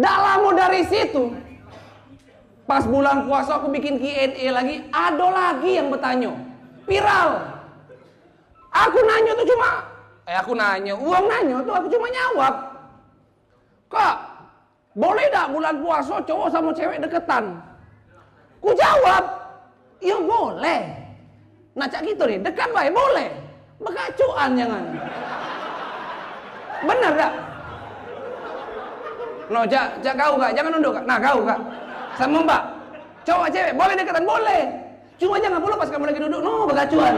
Dak lama dari situ, pas bulan puasa aku bikin Q&A lagi, ada lagi yang bertanya. Viral. Aku nanya tuh cuma, eh aku nanya, uang nanya tuh aku cuma jawab. Kak, boleh dak bulan puasa cowok sama cewek deketan? Ku jawab, ya boleh. Nah cak gitu nih, dekat baik boleh. Bekacuan jangan. Bener dak? No, cak, cak kau kak, jangan nunduk kak. Nah kau kak, sama mbak, cowok cewek boleh dekatan boleh. Cuma jangan pula pas kamu lagi duduk, no bekacuan.